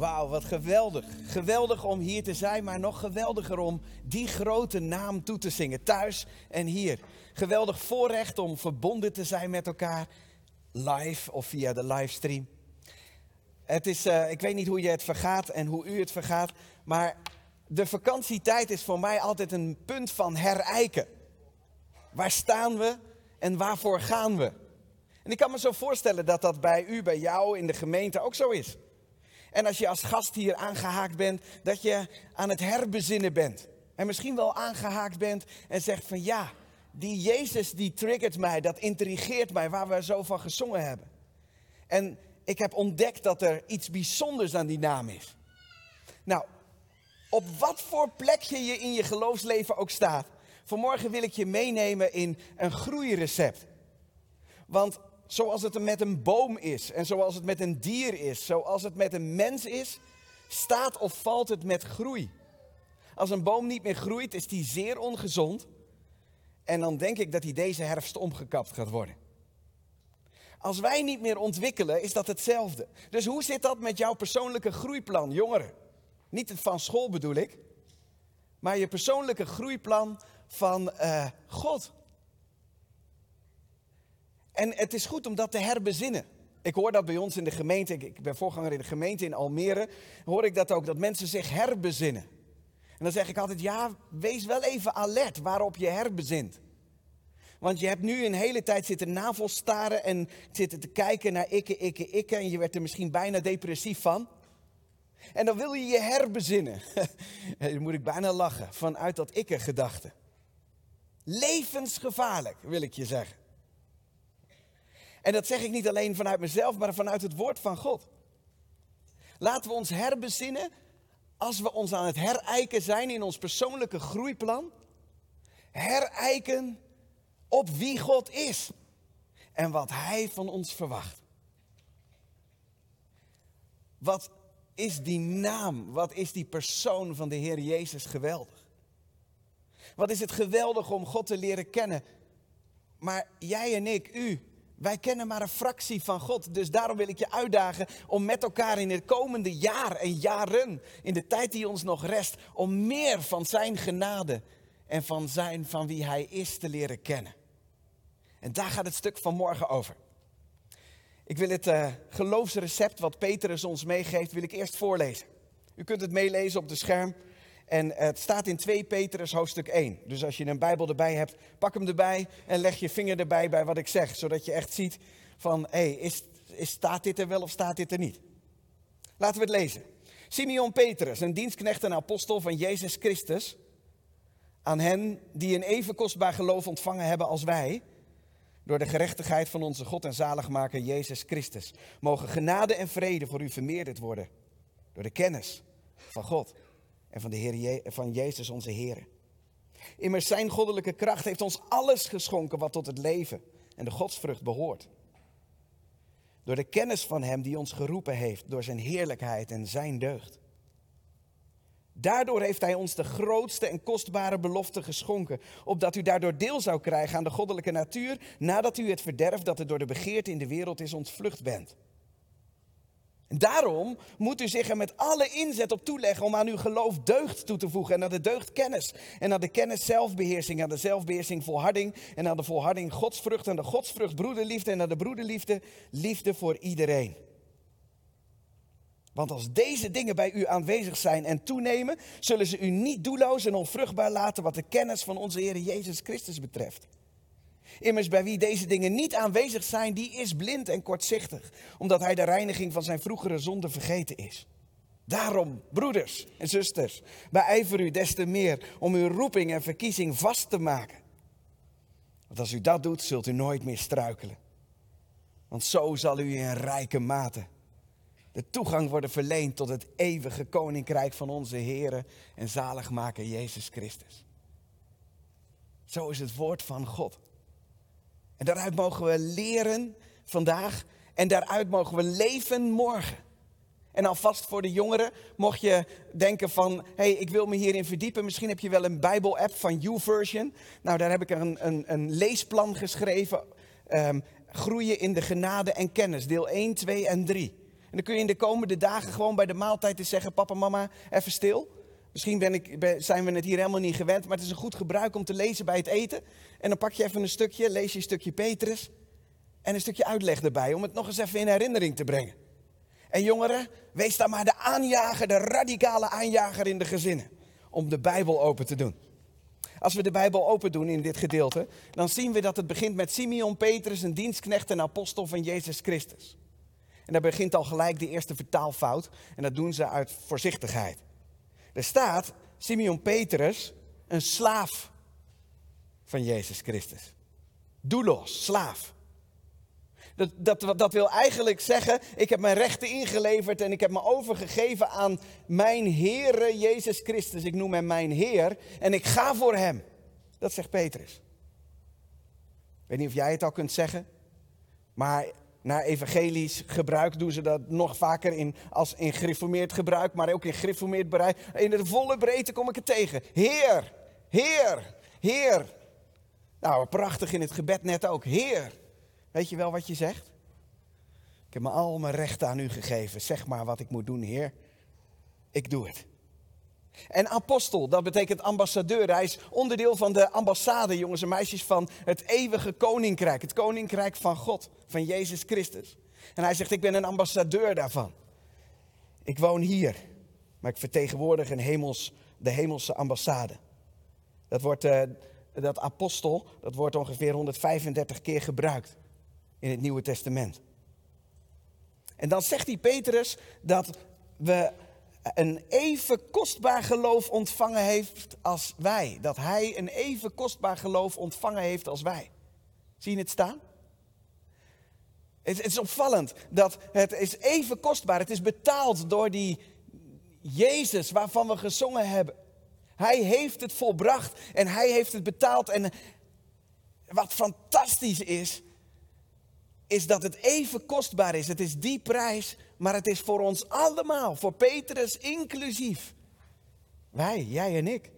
Wauw, wat geweldig. Geweldig om hier te zijn, maar nog geweldiger om die grote naam toe te zingen, thuis en hier. Geweldig voorrecht om verbonden te zijn met elkaar, live of via de livestream. Het is, uh, ik weet niet hoe je het vergaat en hoe u het vergaat, maar de vakantietijd is voor mij altijd een punt van herijken. Waar staan we en waarvoor gaan we? En ik kan me zo voorstellen dat dat bij u, bij jou in de gemeente ook zo is. En als je als gast hier aangehaakt bent, dat je aan het herbezinnen bent. En misschien wel aangehaakt bent en zegt van ja, die Jezus die triggert mij, dat intrigeert mij, waar we zo van gezongen hebben. En ik heb ontdekt dat er iets bijzonders aan die naam is. Nou, op wat voor plekje je in je geloofsleven ook staat. Vanmorgen wil ik je meenemen in een groeirecept. Want zoals het met een boom is en zoals het met een dier is, zoals het met een mens is, staat of valt het met groei. Als een boom niet meer groeit, is die zeer ongezond. En dan denk ik dat hij deze herfst omgekapt gaat worden. Als wij niet meer ontwikkelen, is dat hetzelfde. Dus hoe zit dat met jouw persoonlijke groeiplan, jongeren? Niet het van school bedoel ik, maar je persoonlijke groeiplan van uh, God. En het is goed om dat te herbezinnen. Ik hoor dat bij ons in de gemeente, ik ben voorganger in de gemeente in Almere, hoor ik dat ook, dat mensen zich herbezinnen. En dan zeg ik altijd, ja, wees wel even alert waarop je herbezint. Want je hebt nu een hele tijd zitten navelstaren en zitten te kijken naar ikke, ikke, ikke. En je werd er misschien bijna depressief van. En dan wil je je herbezinnen. dan moet ik bijna lachen vanuit dat ikke-gedachte. Levensgevaarlijk, wil ik je zeggen. En dat zeg ik niet alleen vanuit mezelf, maar vanuit het woord van God. Laten we ons herbezinnen als we ons aan het herijken zijn in ons persoonlijke groeiplan. Herijken op wie God is en wat Hij van ons verwacht. Wat is die naam, wat is die persoon van de Heer Jezus geweldig? Wat is het geweldig om God te leren kennen. Maar jij en ik, u, wij kennen maar een fractie van God. Dus daarom wil ik je uitdagen om met elkaar in het komende jaar en jaren, in de tijd die ons nog rest, om meer van zijn genade en van zijn van wie hij is te leren kennen. En daar gaat het stuk van morgen over. Ik wil het uh, geloofsrecept wat Petrus ons meegeeft, wil ik eerst voorlezen. U kunt het meelezen op de scherm. En het staat in 2 Petrus hoofdstuk 1. Dus als je een Bijbel erbij hebt, pak hem erbij en leg je vinger erbij bij wat ik zeg. Zodat je echt ziet van, hé, hey, is, is, staat dit er wel of staat dit er niet? Laten we het lezen. Simeon Petrus, een dienstknecht en apostel van Jezus Christus. Aan hen die een even kostbaar geloof ontvangen hebben als wij. Door de gerechtigheid van onze God en zaligmaker Jezus Christus. Mogen genade en vrede voor u vermeerderd worden. Door de kennis van God en van, de Heer van Jezus onze Heer. Immers zijn goddelijke kracht heeft ons alles geschonken wat tot het leven en de godsvrucht behoort. Door de kennis van Hem die ons geroepen heeft, door Zijn heerlijkheid en Zijn deugd. Daardoor heeft Hij ons de grootste en kostbare belofte geschonken, opdat u daardoor deel zou krijgen aan de goddelijke natuur, nadat u het verderf dat er door de begeerte in de wereld is ontvlucht bent. En daarom moet u zich er met alle inzet op toeleggen om aan uw geloof deugd toe te voegen. En aan de deugd kennis. En aan de kennis zelfbeheersing. Aan de zelfbeheersing volharding. En aan de volharding godsvrucht. En de godsvrucht broederliefde. En aan de broederliefde liefde voor iedereen. Want als deze dingen bij u aanwezig zijn en toenemen, zullen ze u niet doelloos en onvruchtbaar laten wat de kennis van onze Heer Jezus Christus betreft. Immers bij wie deze dingen niet aanwezig zijn, die is blind en kortzichtig, omdat hij de reiniging van zijn vroegere zonde vergeten is. Daarom, broeders en zusters, beijver u des te meer om uw roeping en verkiezing vast te maken. Want als u dat doet, zult u nooit meer struikelen. Want zo zal u in rijke mate de toegang worden verleend tot het eeuwige koninkrijk van onze Heer en zaligmaker Jezus Christus. Zo is het woord van God. En daaruit mogen we leren vandaag en daaruit mogen we leven morgen. En alvast voor de jongeren, mocht je denken van, hé, hey, ik wil me hierin verdiepen. Misschien heb je wel een Bijbel-app van YouVersion. Nou, daar heb ik een, een, een leesplan geschreven. Um, groeien in de genade en kennis, deel 1, 2 en 3. En dan kun je in de komende dagen gewoon bij de maaltijd eens zeggen: Papa, mama, even stil. Misschien ben ik, zijn we het hier helemaal niet gewend, maar het is een goed gebruik om te lezen bij het eten. En dan pak je even een stukje, lees je een stukje Petrus en een stukje uitleg erbij, om het nog eens even in herinnering te brengen. En jongeren, wees dan maar de aanjager, de radicale aanjager in de gezinnen, om de Bijbel open te doen. Als we de Bijbel open doen in dit gedeelte, dan zien we dat het begint met Simeon Petrus, een dienstknecht en apostel van Jezus Christus. En daar begint al gelijk de eerste vertaalfout, en dat doen ze uit voorzichtigheid. Er staat Simeon Petrus, een slaaf van Jezus Christus. Doelos, slaaf. Dat, dat, dat wil eigenlijk zeggen, ik heb mijn rechten ingeleverd en ik heb me overgegeven aan mijn Heere Jezus Christus. Ik noem hem mijn Heer en ik ga voor hem. Dat zegt Petrus. Ik weet niet of jij het al kunt zeggen, maar naar evangelisch gebruik doen ze dat nog vaker in, als in gereformeerd gebruik, maar ook in gereformeerd bereik. In de volle breedte kom ik het tegen. Heer, Heer, Heer. Nou, prachtig in het gebed net ook. Heer. Weet je wel wat je zegt? Ik heb me al mijn rechten aan u gegeven. Zeg maar wat ik moet doen, Heer. Ik doe het. En apostel, dat betekent ambassadeur. Hij is onderdeel van de ambassade, jongens en meisjes, van het eeuwige koninkrijk. Het koninkrijk van God, van Jezus Christus. En hij zegt, ik ben een ambassadeur daarvan. Ik woon hier, maar ik vertegenwoordig een hemels, de hemelse ambassade. Dat, wordt, uh, dat apostel, dat wordt ongeveer 135 keer gebruikt in het Nieuwe Testament. En dan zegt die Petrus dat we een even kostbaar geloof ontvangen heeft als wij. Dat hij een even kostbaar geloof ontvangen heeft als wij. Zie je het staan? Het, is opvallend dat het is even kostbaar. Het is betaald door die Jezus waarvan we gezongen hebben. Hij heeft het volbracht en hij heeft het betaald. En wat fantastisch is, is dat het even kostbaar is. Het is die prijs, maar het is voor ons allemaal, voor Petrus inclusief. Wij, jij en ik.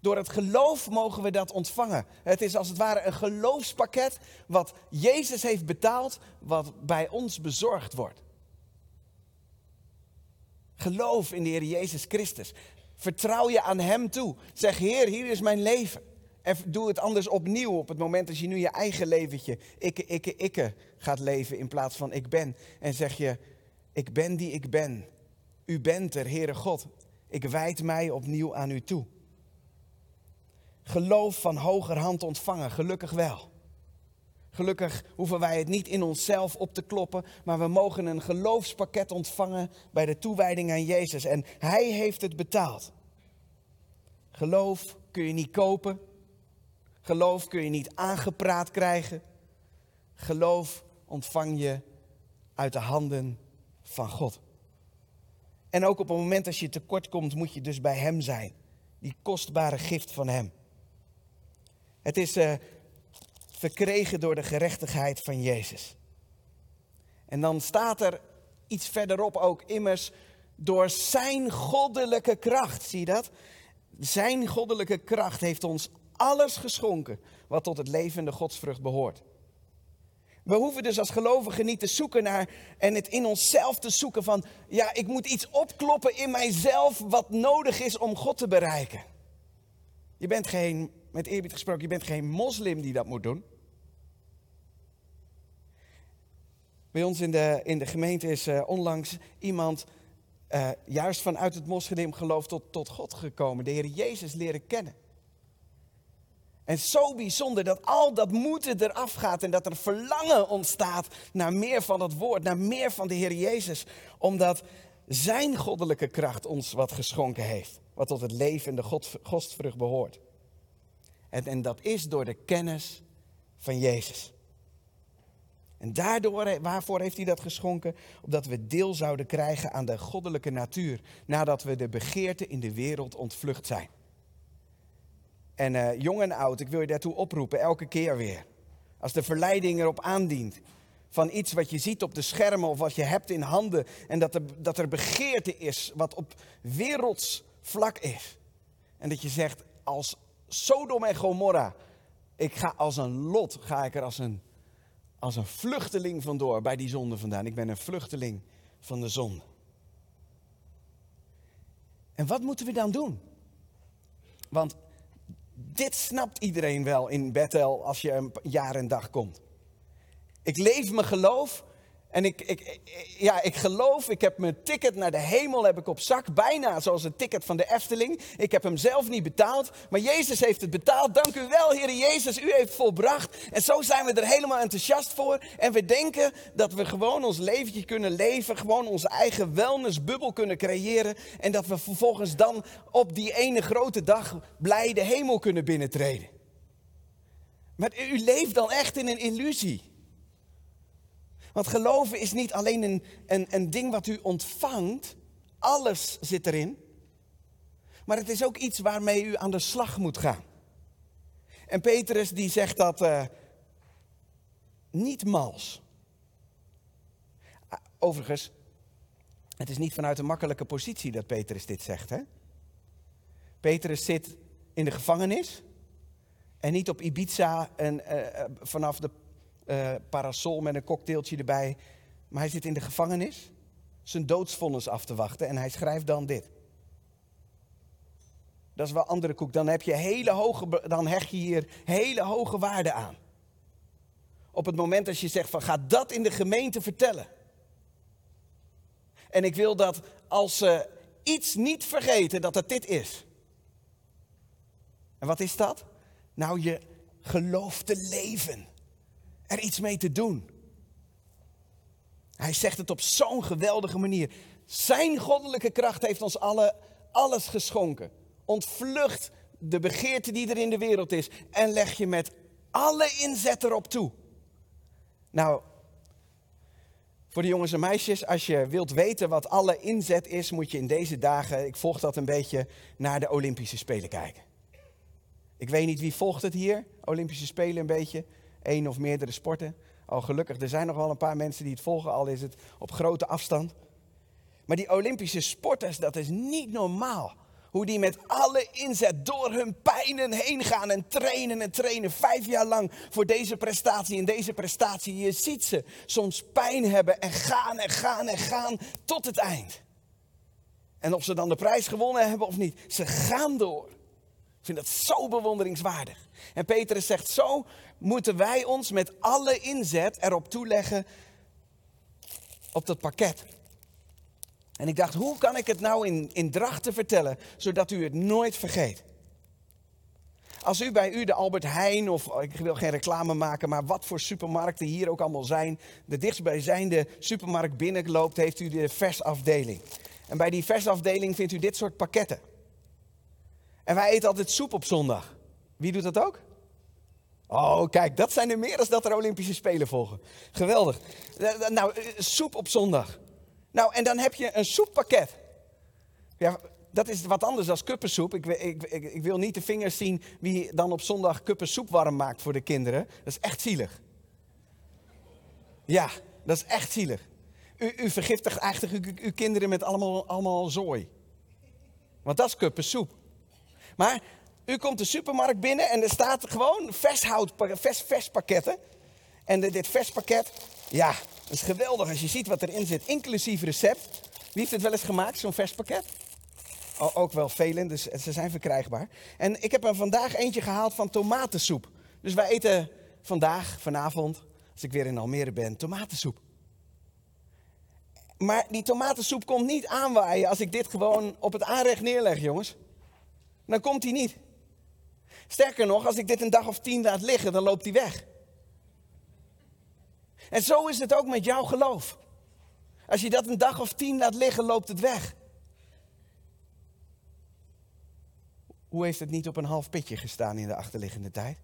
Door het geloof mogen we dat ontvangen. Het is als het ware een geloofspakket wat Jezus heeft betaald, wat bij ons bezorgd wordt. Geloof in de Heer Jezus Christus. Vertrouw je aan Hem toe. Zeg, Heer, hier is mijn leven. En doe het anders opnieuw op het moment dat je nu je eigen leventje, ikke, ikke, ikke, gaat leven in plaats van ik ben. En zeg je, ik ben die ik ben. U bent er, Heere God. Ik wijd mij opnieuw aan u toe. Geloof van hoger hand ontvangen, gelukkig wel. Gelukkig hoeven wij het niet in onszelf op te kloppen, maar we mogen een geloofspakket ontvangen bij de toewijding aan Jezus. En Hij heeft het betaald. Geloof kun je niet kopen, Geloof kun je niet aangepraat krijgen. Geloof ontvang je uit de handen van God. En ook op het moment als je tekort komt, moet je dus bij Hem zijn. Die kostbare gift van Hem. Het is uh, verkregen door de gerechtigheid van Jezus. En dan staat er iets verderop ook immers door Zijn goddelijke kracht. Zie je dat? Zijn goddelijke kracht heeft ons alles geschonken wat tot het levende godsvrucht behoort. We hoeven dus als gelovigen niet te zoeken naar en het in onszelf te zoeken van, ja, ik moet iets opkloppen in mijzelf wat nodig is om God te bereiken. Je bent geen, met eerbied gesproken, je bent geen moslim die dat moet doen. Bij ons in de, in de gemeente is uh, onlangs iemand uh, juist vanuit het moslimgeloof tot, tot God gekomen, de Heer Jezus leren kennen. En zo bijzonder dat al dat moeten eraf gaat en dat er verlangen ontstaat naar meer van het woord, naar meer van de Heer Jezus. Omdat zijn goddelijke kracht ons wat geschonken heeft, wat tot het leven en de God, godsvrucht behoort. En, en dat is door de kennis van Jezus. En daardoor, waarvoor heeft hij dat geschonken? Opdat we deel zouden krijgen aan de goddelijke natuur, nadat we de begeerte in de wereld ontvlucht zijn. En uh, jong en oud, ik wil je daartoe oproepen, elke keer weer. Als de verleiding erop aandient van iets wat je ziet op de schermen of wat je hebt in handen. En dat er, dat er begeerte is wat op werelds vlak is. En dat je zegt, als Sodom en Gomorra, ik ga als een lot, ga ik er als een, als een vluchteling vandoor bij die zonde vandaan. Ik ben een vluchteling van de zonde. En wat moeten we dan doen? Want dit snapt iedereen wel in Bethel als je een jaar en dag komt. Ik leef mijn geloof en ik, ik, ja, ik geloof, ik heb mijn ticket naar de hemel heb ik op zak. Bijna zoals het ticket van de Efteling. Ik heb hem zelf niet betaald, maar Jezus heeft het betaald. Dank u wel, Heer Jezus, u heeft volbracht. En zo zijn we er helemaal enthousiast voor. En we denken dat we gewoon ons leventje kunnen leven. Gewoon onze eigen wellnessbubbel kunnen creëren. En dat we vervolgens dan op die ene grote dag blij de hemel kunnen binnentreden. Maar u leeft dan echt in een illusie. Want geloven is niet alleen een, een, een ding wat u ontvangt, alles zit erin. Maar het is ook iets waarmee u aan de slag moet gaan. En Petrus die zegt dat uh, niet mals. Ah, overigens, het is niet vanuit een makkelijke positie dat Petrus dit zegt. Hè? Petrus zit in de gevangenis en niet op Ibiza en, uh, vanaf de uh, parasol met een cocktailtje erbij. Maar hij zit in de gevangenis zijn doodsvonnis af te wachten en hij schrijft dan dit. Dat is wel andere koek. Dan, heb je hele hoge, dan hecht je hier hele hoge waarde aan. Op het moment dat je zegt van ga dat in de gemeente vertellen. En ik wil dat als ze iets niet vergeten, dat het dit is. En wat is dat? Nou, je gelooft te leven er iets mee te doen. Hij zegt het op zo'n geweldige manier. Zijn goddelijke kracht heeft ons alle alles geschonken. Ontvlucht de begeerte die er in de wereld is en leg je met alle inzet erop toe. Nou, voor de jongens en meisjes, als je wilt weten wat alle inzet is, moet je in deze dagen, ik volg dat een beetje, naar de Olympische Spelen kijken. Ik weet niet wie volgt het hier, Olympische Spelen een beetje één of meerdere sporten. Al gelukkig, er zijn nog wel een paar mensen die het volgen, al is het op grote afstand. Maar die Olympische sporters, dat is niet normaal. Hoe die met alle inzet door hun pijnen heen gaan en trainen en trainen. Vijf jaar lang voor deze prestatie en deze prestatie. Je ziet ze soms pijn hebben en gaan en gaan en gaan tot het eind. En of ze dan de prijs gewonnen hebben of niet, ze gaan door. Ik vind dat zo bewonderingswaardig. En Petrus zegt, zo moeten wij ons met alle inzet erop toeleggen op dat pakket. En ik dacht, hoe kan ik het nou in, in drachten vertellen, zodat u het nooit vergeet? Als u bij u de Albert Heijn, of ik wil geen reclame maken, maar wat voor supermarkten hier ook allemaal zijn, de dichtstbijzijnde supermarkt binnenloopt, heeft u de versafdeling. En bij die versafdeling vindt u dit soort pakketten. En wij eten altijd soep op zondag. Wie doet dat ook? Oh, kijk, dat zijn er meer dan dat er Olympische Spelen volgen. Geweldig. Nou, eh, soep op zondag. Nou, en dan heb je een soeppakket. Ja, dat is wat anders dan kuppensoep. Ik, ik, ik, wil niet de vingers zien wie dan op zondag kuppensoep warm maakt voor de kinderen. Dat is echt zielig. Ja, dat is echt zielig. U, u vergiftigt eigenlijk uw, uw kinderen met allemaal, allemaal zooi. Want dat is kuppensoep. Maar u komt de supermarkt binnen en er staat gewoon vers. En dit verspakket, ja, is geweldig als je ziet wat erin zit, inclusief recept. Wie heeft het wel eens gemaakt, zo'n verspakket? Ook wel velen, dus ze zijn verkrijgbaar. En ik heb er vandaag eentje gehaald van tomatensoep. Dus wij eten vandaag, vanavond, als ik weer in Almere ben, tomatensoep. Maar die tomatensoep komt niet aanwaaien als ik dit gewoon op het aanrecht neerleg, jongens. Dan komt hij niet. Sterker nog, als ik dit een dag of tien laat liggen, dan loopt hij weg. En zo is het ook met jouw geloof. Als je dat een dag of tien laat liggen, loopt het weg. Hoe heeft het niet op een half pitje gestaan in de achterliggende tijd?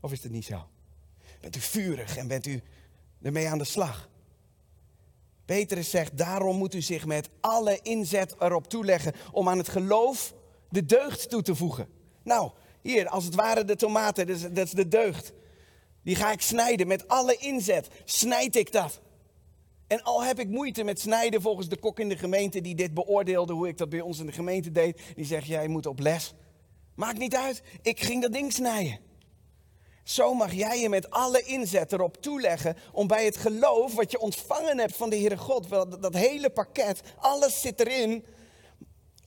Of is het niet zo? Bent u vurig en bent u ermee aan de slag? Petrus zegt, daarom moet u zich met alle inzet erop toeleggen om aan het geloof de deugd toe te voegen. Nou, hier, als het ware de tomaten, dat is, dat is de deugd. Die ga ik snijden met alle inzet. Snijd ik dat. En al heb ik moeite met snijden volgens de kok in de gemeente die dit beoordeelde, hoe ik dat bij ons in de gemeente deed. Die zegt, jij moet op les. Maakt niet uit, ik ging dat ding snijden. Zo mag jij je met alle inzet erop toeleggen om bij het geloof wat je ontvangen hebt van de Heere God, dat, dat hele pakket, alles zit erin,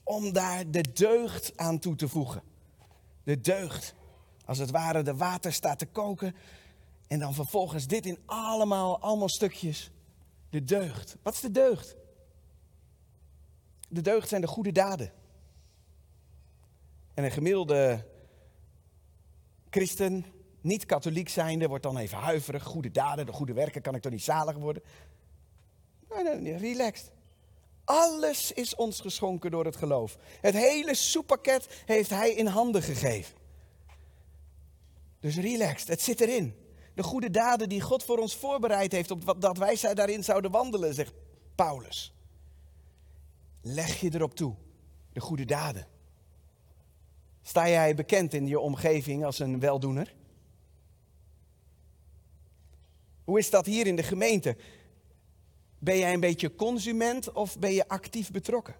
om daar de deugd aan toe te voegen. De deugd. Als het ware de water staat te koken en dan vervolgens dit in allemaal, allemaal stukjes. De deugd. Wat is de deugd? De deugd zijn de goede daden. En een gemiddelde christen, niet katholiek zijnde, wordt dan even huiverig. Goede daden, de goede werken, kan ik toch niet zalig worden? Relaxed. Alles is ons geschonken door het geloof. Het hele soeppakket heeft hij in handen gegeven. Dus relaxed, het zit erin. De goede daden die God voor ons voorbereid heeft, op dat wij daarin zouden wandelen, zegt Paulus. Leg je erop toe, de goede daden. Sta jij bekend in je omgeving als een weldoener? Hoe is dat hier in de gemeente? Ben jij een beetje consument of ben je actief betrokken?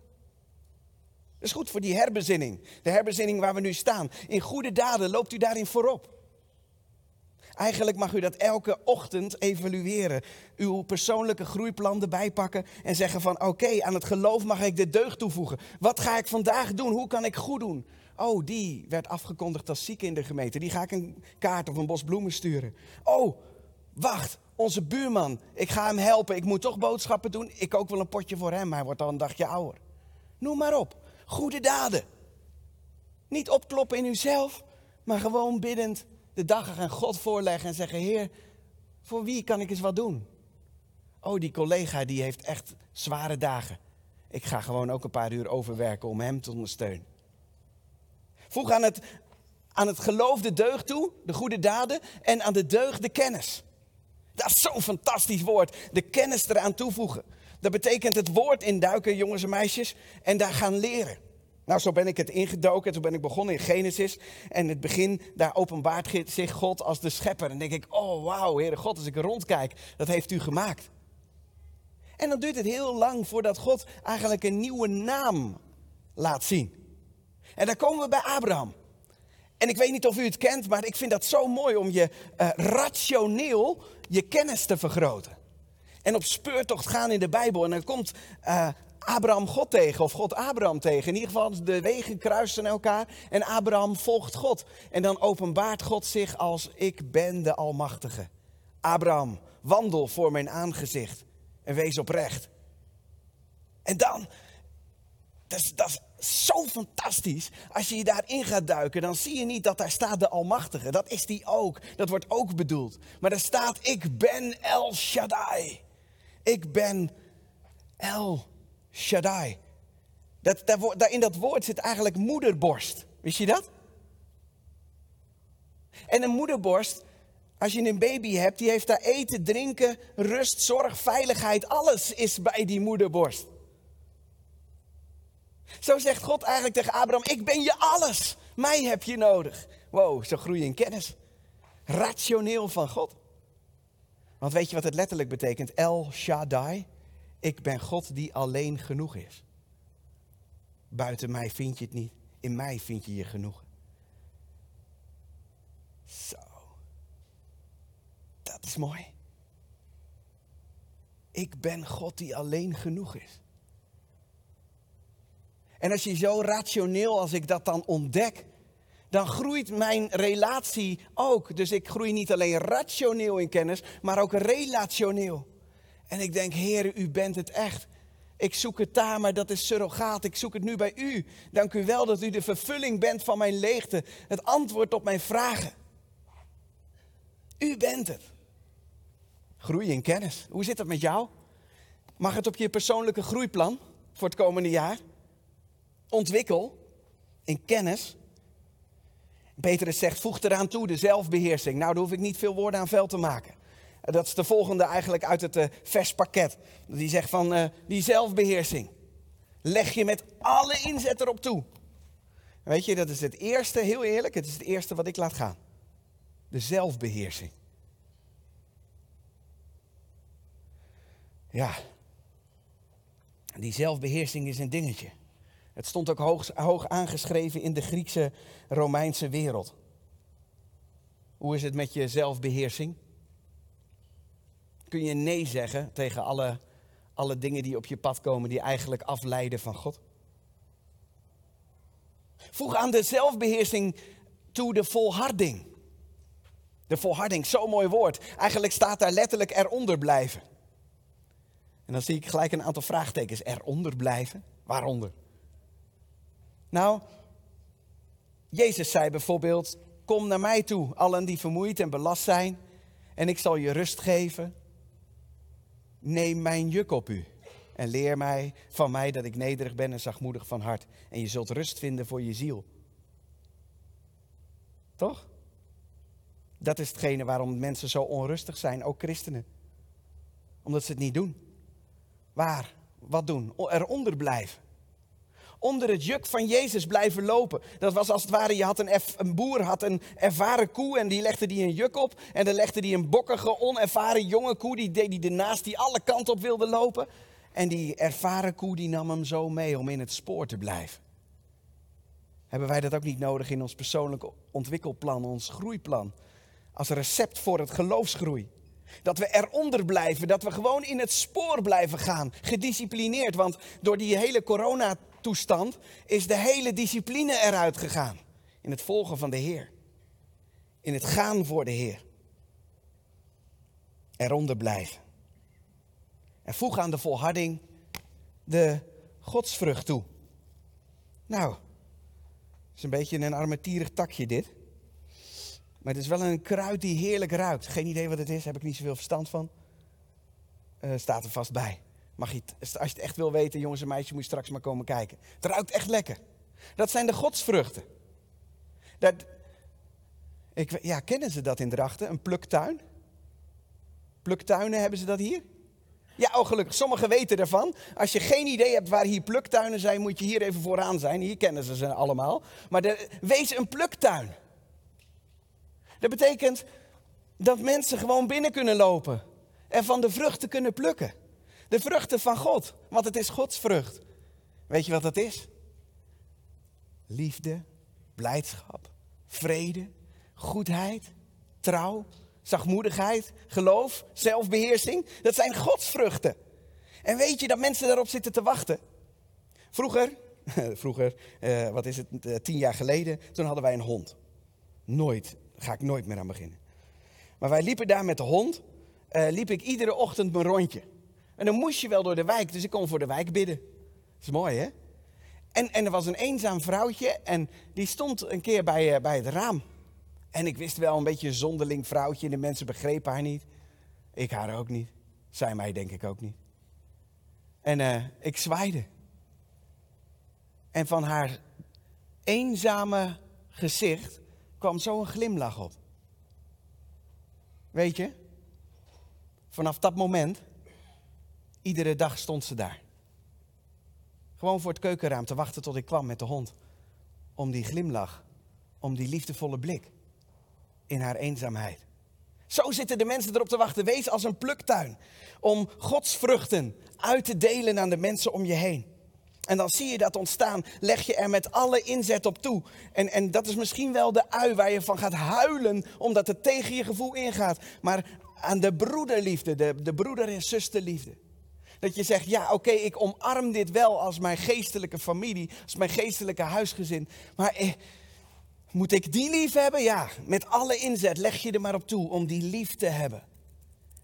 Dat is goed voor die herbezinning. De herbezinning waar we nu staan. In goede daden loopt u daarin voorop. Eigenlijk mag u dat elke ochtend evalueren. Uw persoonlijke groeiplan erbij pakken en zeggen van oké, aan het geloof mag ik de deugd toevoegen. Wat ga ik vandaag doen? Hoe kan ik goed doen? Oh, die werd afgekondigd als ziek in de gemeente. Die ga ik een kaart of een bos bloemen sturen. Oh, wacht, onze buurman. Ik ga hem helpen. Ik moet toch boodschappen doen. Ik kook wel een potje voor hem. Hij wordt al een dagje ouder. Noem maar op. Goede daden. Niet opkloppen in uzelf, maar gewoon biddend de dag aan God voorleggen en zeggen: Heer, voor wie kan ik eens wat doen? Oh, die collega die heeft echt zware dagen. Ik ga gewoon ook een paar uur overwerken om hem te ondersteunen. Voeg aan het, aan het geloof de deugd toe, de goede daden, en aan de deugd de kennis. Dat is zo'n fantastisch woord. De kennis eraan toevoegen. Dat betekent het woord induiken, jongens en meisjes, en daar gaan leren. Nou, zo ben ik het ingedoken. Toen ben ik begonnen in Genesis. En het begin, daar openbaart zich God als de schepper. En denk ik, oh wauw, Heere God, als ik rondkijk, dat heeft u gemaakt. En dan duurt het heel lang voordat God eigenlijk een nieuwe naam laat zien. En dan komen we bij Abraham. En ik weet niet of u het kent, maar ik vind dat zo mooi om je uh, rationeel je kennis te vergroten. En op speurtocht gaan in de Bijbel. En dan komt uh, Abraham God tegen, of God Abraham tegen. In ieder geval, de wegen kruisen elkaar en Abraham volgt God. En dan openbaart God zich als ik ben de Almachtige. Abraham, wandel voor mijn aangezicht en wees oprecht. En dan, dat is, dat is zo fantastisch. Als je je daarin gaat duiken, dan zie je niet dat daar staat de Almachtige. Dat is die ook. Dat wordt ook bedoeld. Maar daar staat, ik ben El Shaddai. Ik ben El Shaddai. Dat, daar, in dat woord zit eigenlijk moederborst. Wist je dat? En een moederborst, als je een baby hebt, die heeft daar eten, drinken, rust, zorg, veiligheid. Alles is bij die moederborst. Zo zegt God eigenlijk tegen Abraham: Ik ben je alles. Mij heb je nodig. Wow, zo groei je in kennis. Rationeel van God. Want weet je wat het letterlijk betekent? El Shaddai. Ik ben God die alleen genoeg is. Buiten mij vind je het niet. In mij vind je je genoeg. Zo. Dat is mooi. Ik ben God die alleen genoeg is. En als je zo rationeel als ik dat dan ontdek, dan groeit mijn relatie ook. Dus ik groei niet alleen rationeel in kennis, maar ook relationeel. En ik denk, Heer, u bent het echt. Ik zoek het daar, maar dat is surrogaat. Ik zoek het nu bij u. Dank u wel dat u de vervulling bent van mijn leegte. Het antwoord op mijn vragen. U bent het. Groei in kennis. Hoe zit het met jou? Mag het op je persoonlijke groeiplan voor het komende jaar? Ontwikkel in kennis. Petrus zegt, voeg eraan toe de zelfbeheersing. Nou, daar hoef ik niet veel woorden aan vuil te maken. Dat is de volgende eigenlijk uit het uh, verspakket. Die zegt van uh, die zelfbeheersing. Leg je met alle inzet erop toe. Weet je, dat is het eerste, heel eerlijk, het is het eerste wat ik laat gaan. De zelfbeheersing. Ja, die zelfbeheersing is een dingetje. Het stond ook hoog, hoog aangeschreven in de Griekse Romeinse wereld. Hoe is het met je zelfbeheersing? Kun je nee zeggen tegen alle, alle dingen die op je pad komen die eigenlijk afleiden van God? Voeg aan de zelfbeheersing toe de volharding. De volharding, zo'n mooi woord. Eigenlijk staat daar letterlijk eronder blijven. En dan zie ik gelijk een aantal vraagtekens. Eronder blijven? Waaronder? Nou, Jezus zei bijvoorbeeld: Kom naar mij toe, allen die vermoeid en belast zijn, en ik zal je rust geven. Neem mijn juk op u en leer mij van mij dat ik nederig ben en zachtmoedig van hart. En je zult rust vinden voor je ziel. Toch? Dat is hetgene waarom mensen zo onrustig zijn, ook christenen. Omdat ze het niet doen. Waar? Wat doen? Eronder blijven. Onder het juk van Jezus blijven lopen. Dat was als het ware, je had een, een boer had een ervaren koe en die legde die een juk op. En dan legde die een bokkige, onervaren jonge koe, die deed die ernaast, die alle kanten op wilde lopen. En die ervaren koe die nam hem zo mee om in het spoor te blijven. Hebben wij dat ook niet nodig in ons persoonlijk ontwikkelplan, ons groeiplan? Als recept voor het geloofsgroei. Dat we eronder blijven, dat we gewoon in het spoor blijven gaan, gedisciplineerd. Want door die hele coronatoestand is de hele discipline eruit gegaan. In het volgen van de Heer. In het gaan voor de Heer. Eronder blijven. En voeg aan de volharding de godsvrucht toe. Nou, is een beetje een armetierig takje dit. Maar het is wel een kruid die heerlijk ruikt. Geen idee wat het is, heb ik niet zoveel verstand van. Uh, staat er vast bij. Als je het echt wil weten, jongens en meisjes, moet je straks maar komen kijken. Het ruikt echt lekker. Dat zijn de godsvruchten. Dat, ik, ja, kennen ze dat in Drachten? Een pluktuin? Pluktuinen, hebben ze dat hier? Ja, oh gelukkig. Sommigen weten ervan. Als je geen idee hebt waar hier pluktuinen zijn, moet je hier even vooraan zijn. Hier kennen ze ze allemaal. Maar de, wees een pluktuin. Dat betekent dat mensen gewoon binnen kunnen lopen en van de vruchten kunnen plukken. De vruchten van God, want het is Gods vrucht. Weet je wat dat is? Liefde, blijdschap, vrede, goedheid, trouw, zachtmoedigheid, geloof, zelfbeheersing. Dat zijn Gods vruchten. En weet je dat mensen daarop zitten te wachten? Vroeger, vroeger, eh, wat is het, eh, tien jaar geleden, toen hadden wij een hond. Nooit ga ik nooit meer aan beginnen. Maar wij liepen daar met de hond, uh, liep ik iedere ochtend mijn rondje. En dan moest je wel door de wijk, dus ik kon voor de wijk bidden. Dat is mooi, hè? En, en er was een eenzaam vrouwtje en die stond een keer bij, uh, bij het raam. En ik wist wel een beetje een zonderling vrouwtje en de mensen begrepen haar niet. Ik haar ook niet. Zij mij denk ik ook niet. En uh, ik zwaaide. En van haar eenzame gezicht kwam zo een glimlach op. Weet je, vanaf dat moment, iedere dag stond ze daar. Gewoon voor het keukenraam te wachten tot ik kwam met de hond. Om die glimlach, om die liefdevolle blik in haar eenzaamheid. Zo zitten de mensen erop te wachten. Wees als een pluktuin. Om Gods vruchten uit te delen aan de mensen om je heen. En dan zie je dat ontstaan. Leg je er met alle inzet op toe. En, en dat is misschien wel de ui waar je van gaat huilen, omdat het tegen je gevoel ingaat. Maar aan de broederliefde, de, de broeder- en zusterliefde. Dat je zegt, ja oké, ik omarm dit wel als mijn geestelijke familie, als mijn geestelijke huisgezin. Maar eh, moet ik die lief hebben? Ja, met alle inzet leg je er maar op toe om die lief te hebben.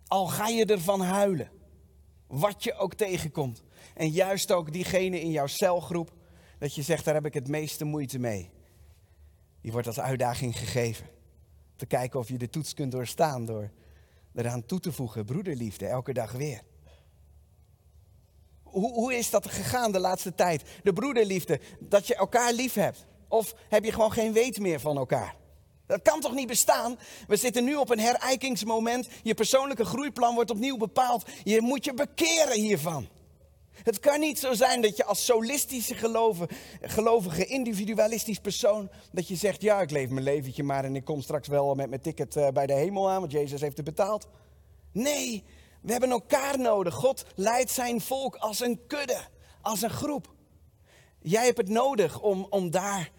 Al ga je ervan huilen. Wat je ook tegenkomt. En juist ook diegene in jouw celgroep, dat je zegt, daar heb ik het meeste moeite mee. Die wordt als uitdaging gegeven. Te kijken of je de toets kunt doorstaan door eraan toe te voegen, broederliefde, elke dag weer. Hoe, hoe is dat gegaan de laatste tijd? De broederliefde, dat je elkaar lief hebt. Of heb je gewoon geen weet meer van elkaar? Dat kan toch niet bestaan? We zitten nu op een herijkingsmoment. Je persoonlijke groeiplan wordt opnieuw bepaald. Je moet je bekeren hiervan. Het kan niet zo zijn dat je als solistische geloven, gelovige, individualistisch persoon, dat je zegt, ja, ik leef mijn leventje maar en ik kom straks wel met mijn ticket eh, bij de hemel aan, want Jezus heeft het betaald. Nee, we hebben elkaar nodig. God leidt zijn volk als een kudde, als een groep. Jij hebt het nodig om, om daar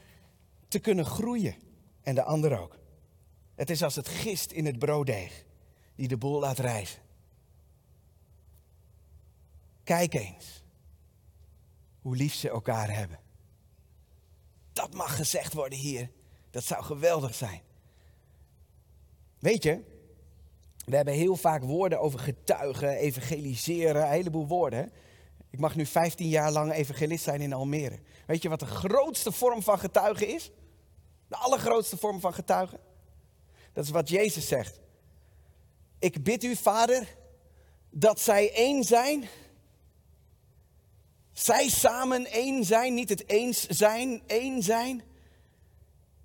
te kunnen groeien en de ander ook. Het is als het gist in het brooddeeg die de boel laat rijzen. Kijk eens hoe lief ze elkaar hebben. Dat mag gezegd worden hier. Dat zou geweldig zijn. Weet je, we hebben heel vaak woorden over getuigen, evangeliseren, een heleboel woorden. Ik mag nu 15 jaar lang evangelist zijn in Almere. Weet je wat de grootste vorm van getuigen is? De allergrootste vorm van getuigen? Dat is wat Jezus zegt. Ik bid u, Vader, dat zij één zijn. Zij samen één zijn, niet het eens zijn, één zijn.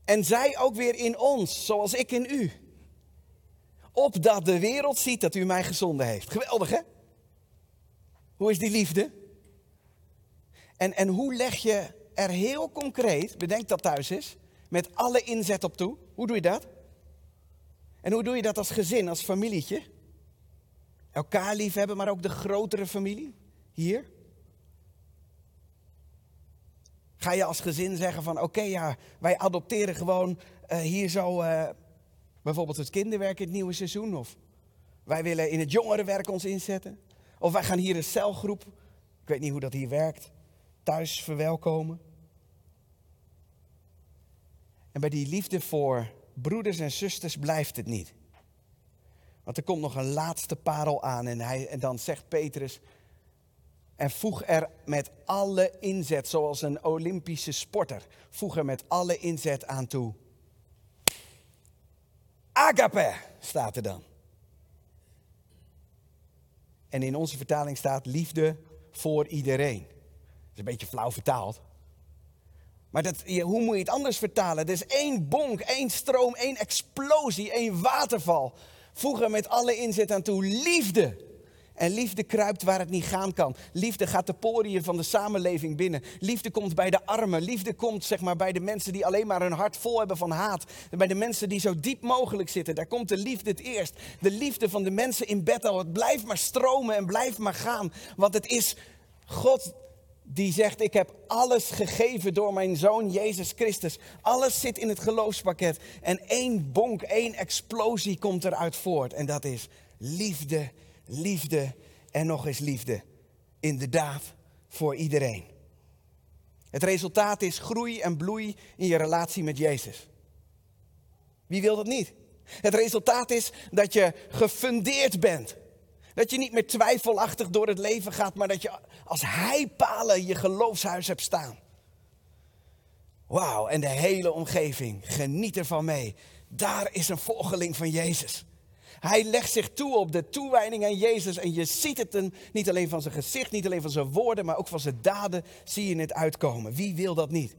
En zij ook weer in ons, zoals ik in u. Opdat de wereld ziet dat u mij gezonden heeft. Geweldig hè? Hoe is die liefde? En, en hoe leg je er heel concreet, bedenk dat thuis is, met alle inzet op toe? Hoe doe je dat? En hoe doe je dat als gezin, als familietje? Elkaar lief hebben, maar ook de grotere familie hier. Ga je als gezin zeggen van oké ja, wij adopteren gewoon uh, hier zo uh, bijvoorbeeld het kinderwerk in het nieuwe seizoen. Of wij willen in het jongerenwerk ons inzetten. Of wij gaan hier een celgroep, ik weet niet hoe dat hier werkt, thuis verwelkomen. En bij die liefde voor broeders en zusters blijft het niet. Want er komt nog een laatste parel aan en, hij, en dan zegt Petrus, en voeg er met alle inzet, zoals een Olympische sporter, voeg er met alle inzet aan toe. Agape staat er dan. En in onze vertaling staat liefde voor iedereen. Dat is een beetje flauw vertaald. Maar dat, hoe moet je het anders vertalen? Er is één bonk, één stroom, één explosie, één waterval. Voeg er met alle inzet aan toe liefde. En liefde kruipt waar het niet gaan kan. Liefde gaat de poriën van de samenleving binnen. Liefde komt bij de armen. Liefde komt zeg maar, bij de mensen die alleen maar hun hart vol hebben van haat. Bij de mensen die zo diep mogelijk zitten. Daar komt de liefde het eerst. De liefde van de mensen in Bethel. Het blijft maar stromen en blijft maar gaan. Want het is God die zegt: Ik heb alles gegeven door mijn zoon Jezus Christus. Alles zit in het geloofspakket. En één bonk, één explosie komt eruit voort. En dat is liefde liefde en nog eens liefde. Inderdaad, voor iedereen. Het resultaat is groei en bloei in je relatie met Jezus. Wie wil dat niet? Het resultaat is dat je gefundeerd bent. Dat je niet meer twijfelachtig door het leven gaat, maar dat je als heipalen je geloofshuis hebt staan. Wauw, en de hele omgeving geniet ervan mee. Daar is een volgeling van Jezus. Hij legt zich toe op de toewijding aan Jezus. En je ziet het een, niet alleen van zijn gezicht, niet alleen van zijn woorden, maar ook van zijn daden zie je het uitkomen. Wie wil dat niet?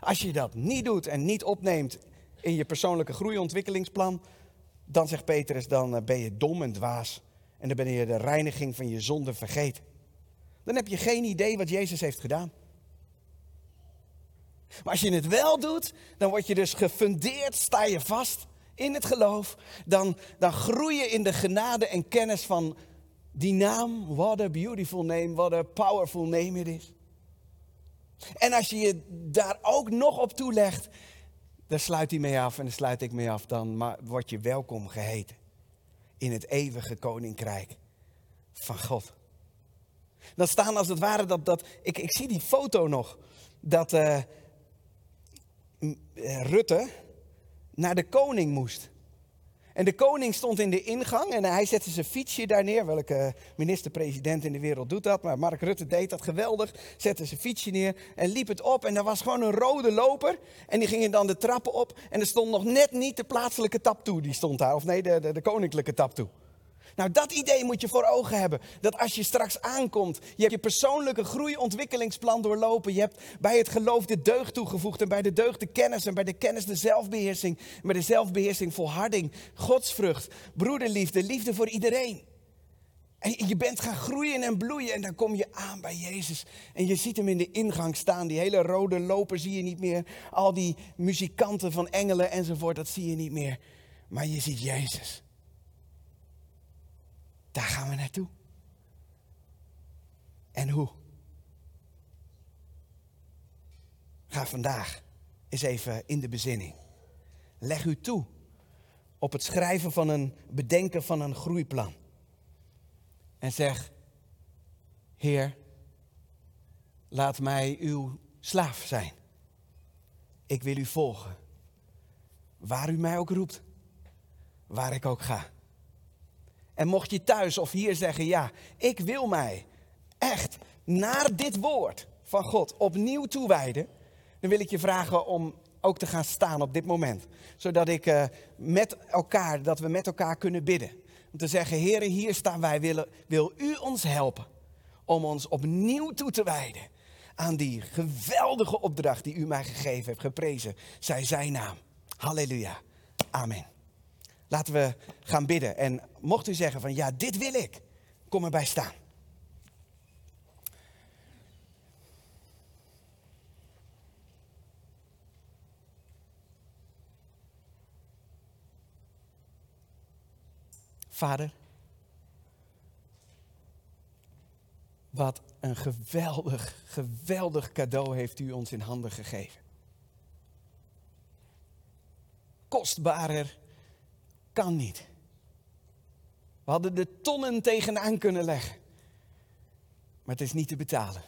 Als je dat niet doet en niet opneemt in je persoonlijke groeiontwikkelingsplan, dan zegt Petrus, dan eh, ben je dom en dwaas. En dan ben je de reiniging van je zonde vergeten. Dan heb je geen idee wat Jezus heeft gedaan. Maar als je het wel doet, dan word je dus gefundeerd, sta je vast in het geloof, dan, dan groei je in de genade en kennis van die naam. What a beautiful name, what a powerful name it is. En als je je daar ook nog op toelegt, dan sluit hij mee af en dan sluit ik mee af. Dan word je welkom geheten in het eeuwige koninkrijk van God. Dan staan als het ware dat, dat ik, ik zie die foto nog, dat uh, Rutte, naar de koning moest. En de koning stond in de ingang en hij zette zijn fietsje daar neer. Welke minister-president in de wereld doet dat? Maar Mark Rutte deed dat geweldig. Zette zijn fietsje neer en liep het op. En er was gewoon een rode loper. En die ging dan de trappen op. En er stond nog net niet de plaatselijke tap toe. Die stond daar. Of nee, de, de, de koninklijke tap toe. Nou, dat idee moet je voor ogen hebben. Dat als je straks aankomt, je hebt je persoonlijke groeiontwikkelingsplan doorlopen. Je hebt bij het geloof de deugd toegevoegd en bij de deugd de kennis en bij de kennis de zelfbeheersing. En bij de zelfbeheersing volharding, godsvrucht, broederliefde, liefde voor iedereen. En je bent gaan groeien en bloeien en dan kom je aan bij Jezus. En je ziet hem in de ingang staan. Die hele rode loper zie je niet meer. Al die muzikanten van engelen enzovoort, dat zie je niet meer. Maar je ziet Jezus. Daar gaan we naartoe. En hoe? Ga vandaag eens even in de bezinning. Leg u toe op het schrijven van een bedenken van een groeiplan. En zeg, Heer, laat mij uw slaaf zijn. Ik wil u volgen. Waar u mij ook roept. Waar ik ook ga. En mocht je thuis of hier zeggen, ja, ik wil mij echt naar dit woord van God opnieuw toewijden, dan wil ik je vragen om ook te gaan staan op dit moment. Zodat ik uh, met elkaar, dat we met elkaar kunnen bidden. Om te zeggen, heren, hier staan wij, willen, wil u ons helpen om ons opnieuw toe te wijden aan die geweldige opdracht die u mij gegeven hebt. Geprezen zij zijn naam. Halleluja. Amen. Laten we gaan bidden. En mocht u zeggen van ja, dit wil ik, kom erbij staan. Vader, wat een geweldig, geweldig cadeau heeft u ons in handen gegeven. Kostbarer kan niet. We hadden de tonnen tegenaan kunnen leggen. Maar het is niet te betalen.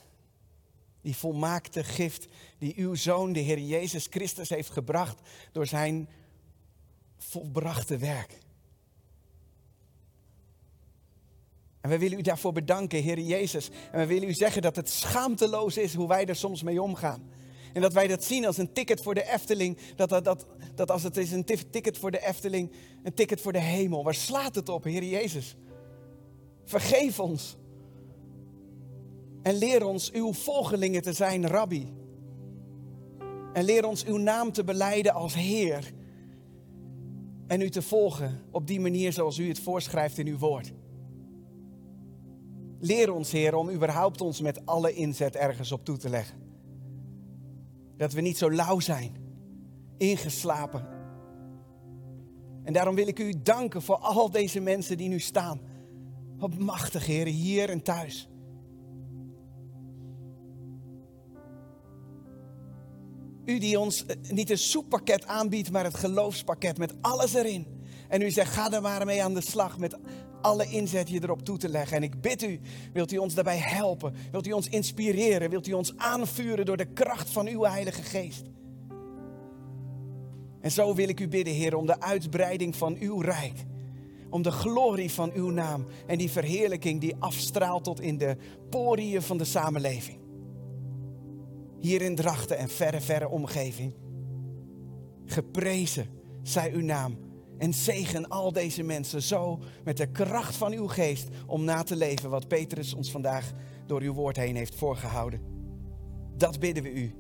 Die volmaakte gift die uw zoon, de Heer Jezus Christus, heeft gebracht door zijn volbrachte werk. En we willen u daarvoor bedanken, Heer Jezus. En we willen u zeggen dat het schaamteloos is hoe wij er soms mee omgaan. En dat wij dat zien als een ticket voor de Efteling. Dat, dat, dat, dat als het is een ticket voor de Efteling, een ticket voor de hemel. Waar slaat het op, Heer Jezus? Vergeef ons. En leer ons uw volgelingen te zijn, Rabbi. En leer ons uw naam te beleiden als Heer. En u te volgen op die manier zoals u het voorschrijft in uw woord. Leer ons, Heer, om überhaupt ons met alle inzet ergens op toe te leggen. Dat we niet zo lauw zijn, ingeslapen. En daarom wil ik u danken voor al deze mensen die nu staan. Wat machtig, Heer, hier en thuis. U die ons eh, niet een soeppakket aanbiedt, maar het geloofspakket met alles erin. En u zegt, ga er maar mee aan de slag met alle inzet je erop toe te leggen. En ik bid u, wilt u ons daarbij helpen? Wilt u ons inspireren? Wilt u ons aanvuren door de kracht van uw Heilige Geest? En zo wil ik u bidden, Heer, om de uitbreiding van uw rijk. Om de glorie van uw naam en die verheerlijking die afstraalt tot in de poriën van de samenleving. Hier in Drachten en verre, verre omgeving. Geprezen zij uw naam en zegen al deze mensen zo met de kracht van uw geest om na te leven wat Petrus ons vandaag door uw woord heen heeft voorgehouden. Dat bidden we u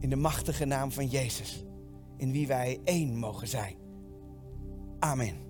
in de machtige naam van Jezus, in wie wij één mogen zijn. Amen.